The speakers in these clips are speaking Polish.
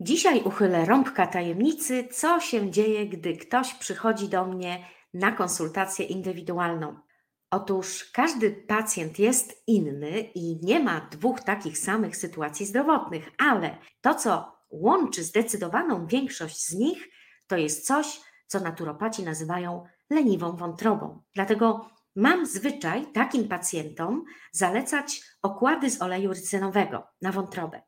Dzisiaj uchylę rąbka tajemnicy, co się dzieje, gdy ktoś przychodzi do mnie na konsultację indywidualną. Otóż każdy pacjent jest inny i nie ma dwóch takich samych sytuacji zdrowotnych, ale to, co łączy zdecydowaną większość z nich, to jest coś, co naturopaci nazywają leniwą wątrobą. Dlatego mam zwyczaj takim pacjentom zalecać okłady z oleju rycynowego na wątrobę.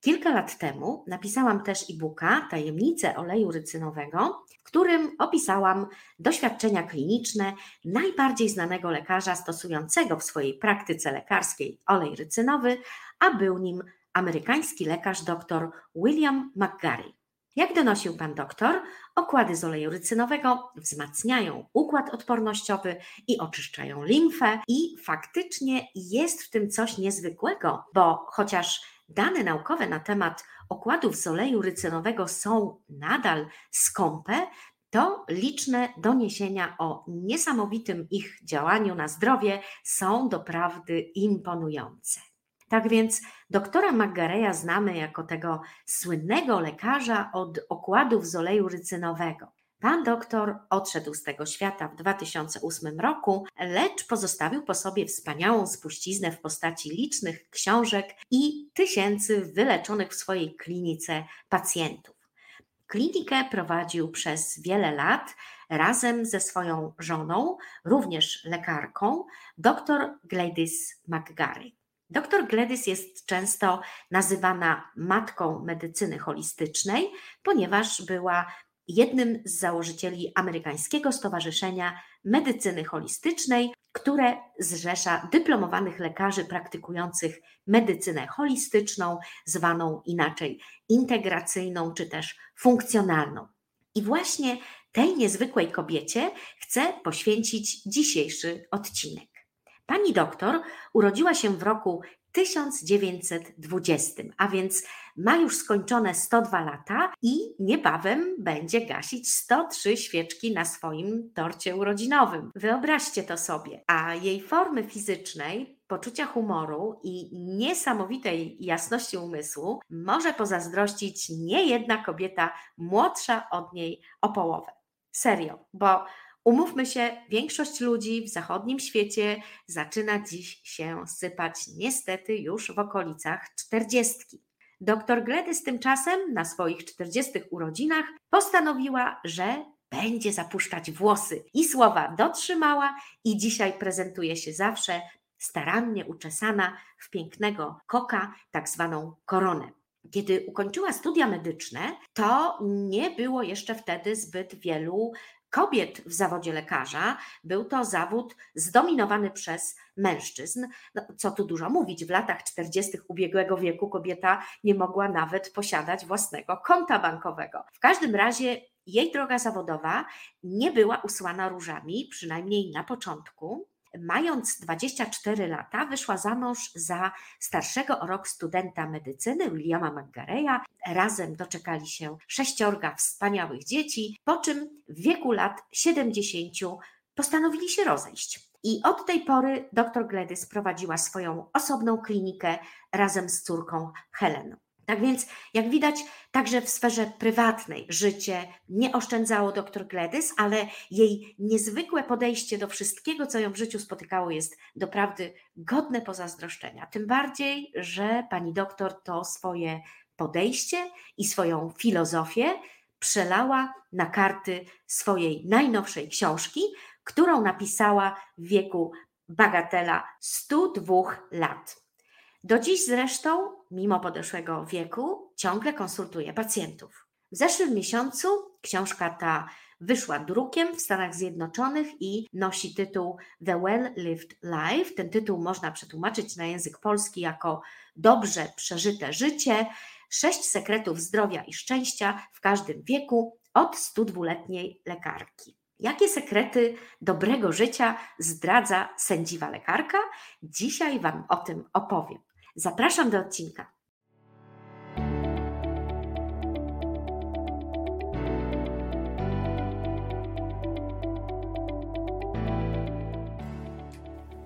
Kilka lat temu napisałam też e-booka Tajemnice oleju rycynowego, w którym opisałam doświadczenia kliniczne najbardziej znanego lekarza stosującego w swojej praktyce lekarskiej olej rycynowy, a był nim amerykański lekarz dr William McGarry. Jak donosił pan doktor, okłady z oleju rycynowego wzmacniają układ odpornościowy i oczyszczają limfę, i faktycznie jest w tym coś niezwykłego, bo chociaż dane naukowe na temat okładów z oleju rycynowego są nadal skąpe, to liczne doniesienia o niesamowitym ich działaniu na zdrowie są doprawdy imponujące. Tak więc doktora Maggareya znamy jako tego słynnego lekarza od okładów z oleju rycynowego. Pan doktor odszedł z tego świata w 2008 roku, lecz pozostawił po sobie wspaniałą spuściznę w postaci licznych książek i tysięcy wyleczonych w swojej klinice pacjentów. Klinikę prowadził przez wiele lat razem ze swoją żoną, również lekarką, dr Gladys McGarry. Dr Gladys jest często nazywana matką medycyny holistycznej, ponieważ była jednym z założycieli amerykańskiego Stowarzyszenia Medycyny Holistycznej, które zrzesza dyplomowanych lekarzy praktykujących medycynę holistyczną, zwaną inaczej integracyjną czy też funkcjonalną. I właśnie tej niezwykłej kobiecie chcę poświęcić dzisiejszy odcinek. Pani doktor urodziła się w roku 1920, a więc ma już skończone 102 lata i niebawem będzie gasić 103 świeczki na swoim torcie urodzinowym. Wyobraźcie to sobie. A jej formy fizycznej, poczucia humoru i niesamowitej jasności umysłu może pozazdrościć niejedna kobieta młodsza od niej o połowę. Serio, bo Umówmy się, większość ludzi w zachodnim świecie zaczyna dziś się sypać niestety już w okolicach czterdziestki. Doktor Gledys tymczasem na swoich czterdziestych urodzinach postanowiła, że będzie zapuszczać włosy i słowa dotrzymała i dzisiaj prezentuje się zawsze starannie uczesana w pięknego koka, tak zwaną koronę. Kiedy ukończyła studia medyczne, to nie było jeszcze wtedy zbyt wielu kobiet w zawodzie lekarza. Był to zawód zdominowany przez mężczyzn. No, co tu dużo mówić, w latach 40. ubiegłego wieku kobieta nie mogła nawet posiadać własnego konta bankowego. W każdym razie jej droga zawodowa nie była usłana różami, przynajmniej na początku. Mając 24 lata, wyszła za mąż za starszego o rok studenta medycyny Williama McGareya. Razem doczekali się sześciorga wspaniałych dzieci, po czym w wieku lat 70 postanowili się rozejść. I od tej pory dr Gladys prowadziła swoją osobną klinikę razem z córką Heleną. Tak więc, jak widać, także w sferze prywatnej życie nie oszczędzało dr Gladys, ale jej niezwykłe podejście do wszystkiego, co ją w życiu spotykało, jest doprawdy godne pozazdroszczenia. Tym bardziej, że pani doktor to swoje podejście i swoją filozofię przelała na karty swojej najnowszej książki, którą napisała w wieku bagatela 102 lat. Do dziś zresztą, mimo podeszłego wieku, ciągle konsultuje pacjentów. W zeszłym miesiącu książka ta wyszła drukiem w Stanach Zjednoczonych i nosi tytuł The Well Lived Life. Ten tytuł można przetłumaczyć na język polski jako Dobrze przeżyte życie, sześć sekretów zdrowia i szczęścia w każdym wieku od 102-letniej lekarki. Jakie sekrety dobrego życia zdradza sędziwa lekarka? Dzisiaj Wam o tym opowiem. Zapraszam do odcinka.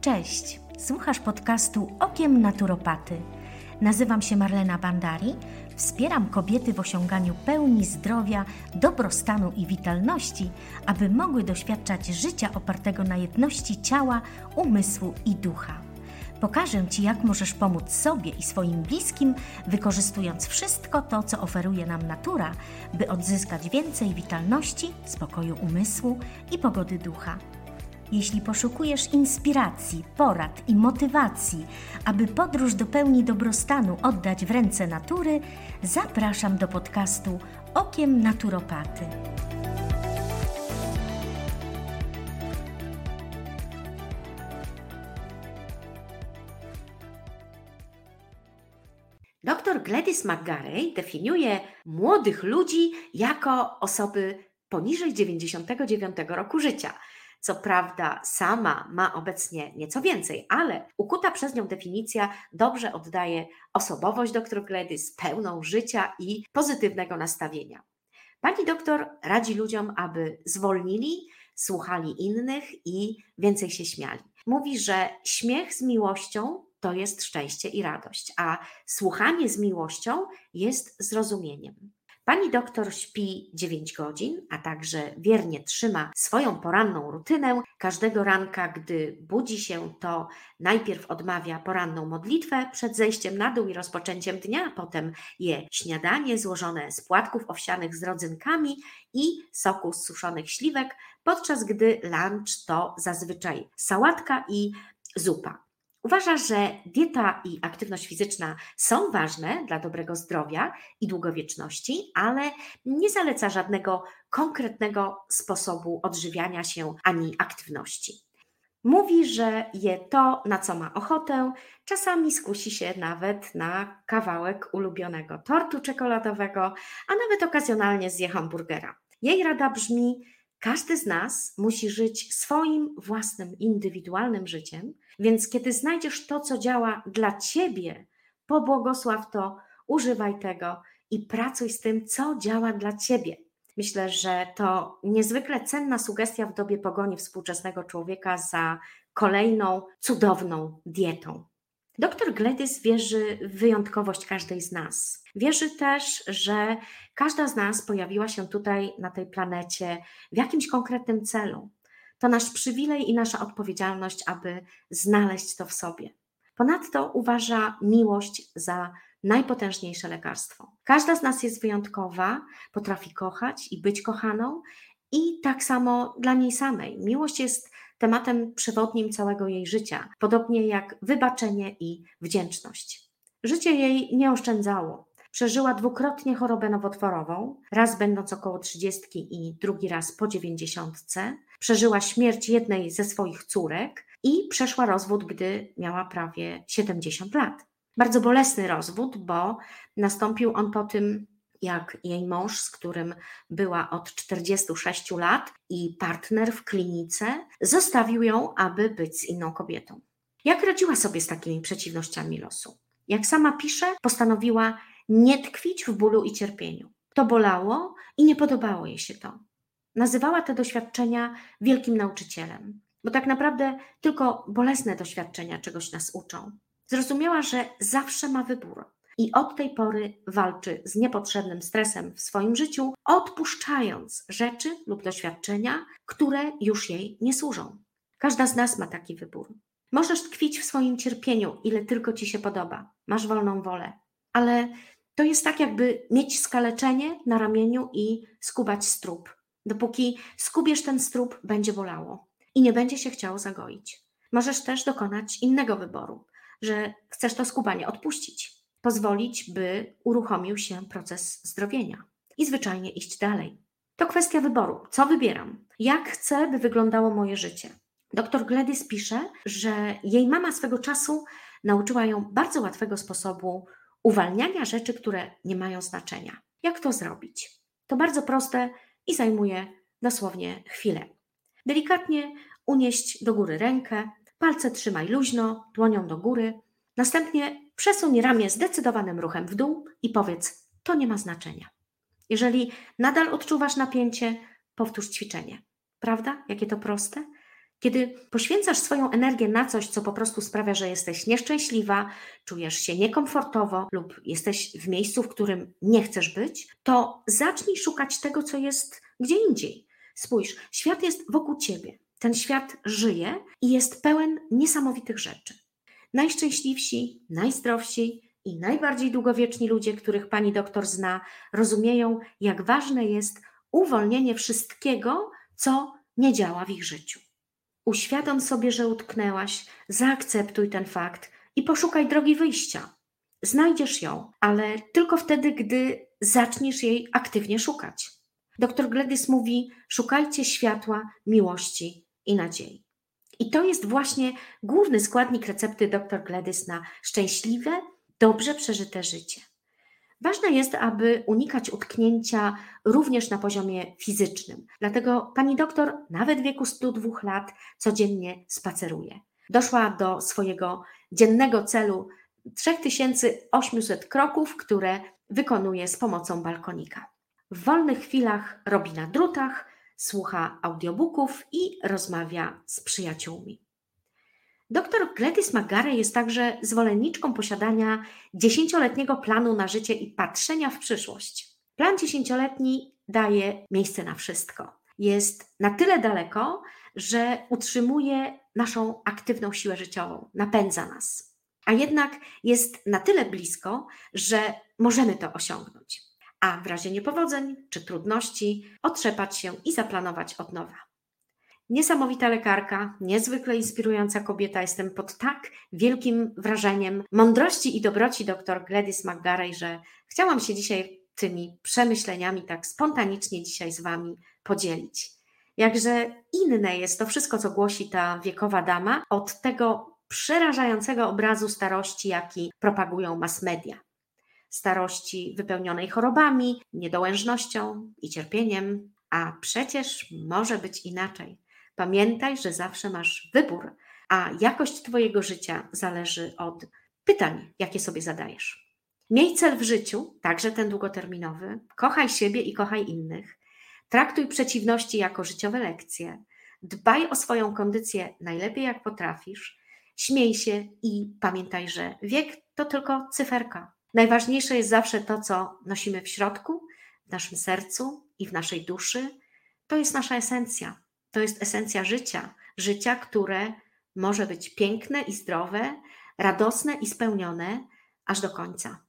Cześć, słuchasz podcastu Okiem Naturopaty. Nazywam się Marlena Bandari, Wspieram kobiety w osiąganiu pełni zdrowia, dobrostanu i witalności, aby mogły doświadczać życia opartego na jedności ciała, umysłu i ducha. Pokażę Ci, jak możesz pomóc sobie i swoim bliskim, wykorzystując wszystko to, co oferuje nam natura, by odzyskać więcej witalności, spokoju umysłu i pogody ducha. Jeśli poszukujesz inspiracji, porad i motywacji, aby podróż do pełni dobrostanu oddać w ręce natury, zapraszam do podcastu Okiem Naturopaty. Gladys McGarey definiuje młodych ludzi jako osoby poniżej 99 roku życia. Co prawda, sama ma obecnie nieco więcej, ale ukuta przez nią definicja dobrze oddaje osobowość dr Gladys, pełną życia i pozytywnego nastawienia. Pani doktor radzi ludziom, aby zwolnili, słuchali innych i więcej się śmiali. Mówi, że śmiech z miłością to jest szczęście i radość, a słuchanie z miłością jest zrozumieniem. Pani doktor śpi 9 godzin, a także wiernie trzyma swoją poranną rutynę. Każdego ranka, gdy budzi się, to najpierw odmawia poranną modlitwę przed zejściem na dół i rozpoczęciem dnia, potem je śniadanie złożone z płatków owsianych z rodzynkami i soku z suszonych śliwek, podczas gdy lunch to zazwyczaj sałatka i zupa. Uważa, że dieta i aktywność fizyczna są ważne dla dobrego zdrowia i długowieczności, ale nie zaleca żadnego konkretnego sposobu odżywiania się ani aktywności. Mówi, że je to, na co ma ochotę, czasami skusi się nawet na kawałek ulubionego tortu czekoladowego, a nawet okazjonalnie zje hamburgera. Jej rada brzmi: każdy z nas musi żyć swoim własnym, indywidualnym życiem, więc kiedy znajdziesz to, co działa dla ciebie, pobłogosław to, używaj tego i pracuj z tym, co działa dla ciebie. Myślę, że to niezwykle cenna sugestia w dobie pogoni współczesnego człowieka za kolejną cudowną dietą. Doktor Gladys wierzy w wyjątkowość każdej z nas. Wierzy też, że każda z nas pojawiła się tutaj na tej planecie w jakimś konkretnym celu. To nasz przywilej i nasza odpowiedzialność, aby znaleźć to w sobie. Ponadto uważa miłość za najpotężniejsze lekarstwo. Każda z nas jest wyjątkowa, potrafi kochać i być kochaną, i tak samo dla niej samej. Miłość jest tematem przewodnim całego jej życia, podobnie jak wybaczenie i wdzięczność. Życie jej nie oszczędzało. Przeżyła dwukrotnie chorobę nowotworową, raz będąc około trzydziestki i drugi raz po dziewięćdziesiątce. Przeżyła śmierć jednej ze swoich córek i przeszła rozwód, gdy miała prawie 70 lat. Bardzo bolesny rozwód, bo nastąpił on po tym, jak jej mąż, z którym była od 46 lat i partner w klinice, zostawił ją, aby być z inną kobietą. Jak radziła sobie z takimi przeciwnościami losu? Jak sama pisze, postanowiła nie tkwić w bólu i cierpieniu. To bolało i nie podobało jej się to. Nazywała te doświadczenia wielkim nauczycielem, bo tak naprawdę tylko bolesne doświadczenia czegoś nas uczą. Zrozumiała, że zawsze ma wybór i od tej pory walczy z niepotrzebnym stresem w swoim życiu, odpuszczając rzeczy lub doświadczenia, które już jej nie służą. Każda z nas ma taki wybór. Możesz tkwić w swoim cierpieniu, ile tylko ci się podoba. Masz wolną wolę, ale to jest tak, jakby mieć skaleczenie na ramieniu i skubać strób. Dopóki skubiesz ten strób, będzie bolało i nie będzie się chciało zagoić. Możesz też dokonać innego wyboru, że chcesz to skubanie odpuścić, pozwolić, by uruchomił się proces zdrowienia i zwyczajnie iść dalej. To kwestia wyboru. Co wybieram? Jak chcę, by wyglądało moje życie? Dr Gladys pisze, że jej mama swego czasu nauczyła ją bardzo łatwego sposobu uwalniania rzeczy, które nie mają znaczenia. Jak to zrobić? To bardzo proste i zajmuje dosłownie chwilę. Delikatnie unieść do góry rękę, palce trzymaj luźno, dłonią do góry, następnie przesuń ramię zdecydowanym ruchem w dół i powiedz: To nie ma znaczenia. Jeżeli nadal odczuwasz napięcie, powtórz ćwiczenie. Prawda? Jakie to proste? Kiedy poświęcasz swoją energię na coś, co po prostu sprawia, że jesteś nieszczęśliwa, czujesz się niekomfortowo lub jesteś w miejscu, w którym nie chcesz być, to zacznij szukać tego, co jest gdzie indziej. Spójrz, świat jest wokół ciebie. Ten świat żyje i jest pełen niesamowitych rzeczy. Najszczęśliwsi, najzdrowsi i najbardziej długowieczni ludzie, których pani doktor zna, rozumieją, jak ważne jest uwolnienie wszystkiego, co nie działa w ich życiu. Uświadom sobie, że utknęłaś, zaakceptuj ten fakt i poszukaj drogi wyjścia. Znajdziesz ją, ale tylko wtedy, gdy zaczniesz jej aktywnie szukać. Dr Gledys mówi: szukajcie światła, miłości i nadziei. I to jest właśnie główny składnik recepty dr Gledys na szczęśliwe, dobrze przeżyte życie. Ważne jest, aby unikać utknięcia również na poziomie fizycznym. Dlatego pani doktor, nawet w wieku 102 lat, codziennie spaceruje. Doszła do swojego dziennego celu 3800 kroków, które wykonuje z pomocą balkonika. W wolnych chwilach robi na drutach, słucha audiobooków i rozmawia z przyjaciółmi. Dr Gladys McGarry jest także zwolenniczką posiadania dziesięcioletniego planu na życie i patrzenia w przyszłość. Plan dziesięcioletni daje miejsce na wszystko. Jest na tyle daleko, że utrzymuje naszą aktywną siłę życiową, napędza nas. A jednak jest na tyle blisko, że możemy to osiągnąć. A w razie niepowodzeń czy trudności otrzepać się i zaplanować od nowa. Niesamowita lekarka, niezwykle inspirująca kobieta. Jestem pod tak wielkim wrażeniem mądrości i dobroci dr Gladys McGarry, że chciałam się dzisiaj tymi przemyśleniami tak spontanicznie dzisiaj z Wami podzielić. Jakże inne jest to wszystko, co głosi ta wiekowa dama, od tego przerażającego obrazu starości, jaki propagują mass media. Starości wypełnionej chorobami, niedołężnością i cierpieniem, a przecież może być inaczej. Pamiętaj, że zawsze masz wybór, a jakość Twojego życia zależy od pytań, jakie sobie zadajesz. Miej cel w życiu, także ten długoterminowy. Kochaj siebie i kochaj innych. Traktuj przeciwności jako życiowe lekcje. Dbaj o swoją kondycję najlepiej jak potrafisz. Śmiej się i pamiętaj, że wiek to tylko cyferka. Najważniejsze jest zawsze to, co nosimy w środku, w naszym sercu i w naszej duszy. To jest nasza esencja. To jest esencja życia. Życia, które może być piękne i zdrowe, radosne i spełnione aż do końca.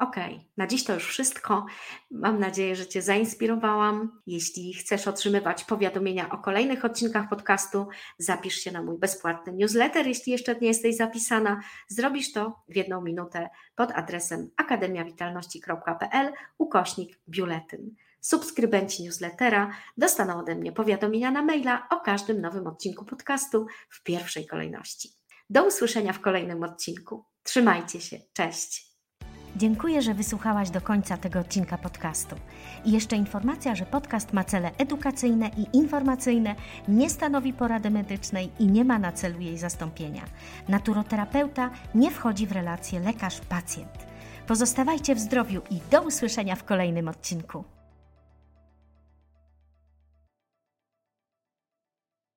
Ok, na dziś to już wszystko. Mam nadzieję, że Cię zainspirowałam. Jeśli chcesz otrzymywać powiadomienia o kolejnych odcinkach podcastu, zapisz się na mój bezpłatny newsletter. Jeśli jeszcze nie jesteś zapisana, zrobisz to w jedną minutę pod adresem akademiawitalności.pl ukośnik biuletyn. Subskrybenci newslettera dostaną ode mnie powiadomienia na maila o każdym nowym odcinku podcastu w pierwszej kolejności. Do usłyszenia w kolejnym odcinku. Trzymajcie się. Cześć. Dziękuję, że wysłuchałaś do końca tego odcinka podcastu. I jeszcze informacja, że podcast ma cele edukacyjne i informacyjne, nie stanowi porady medycznej i nie ma na celu jej zastąpienia. Naturoterapeuta nie wchodzi w relację lekarz-pacjent. Pozostawajcie w zdrowiu i do usłyszenia w kolejnym odcinku.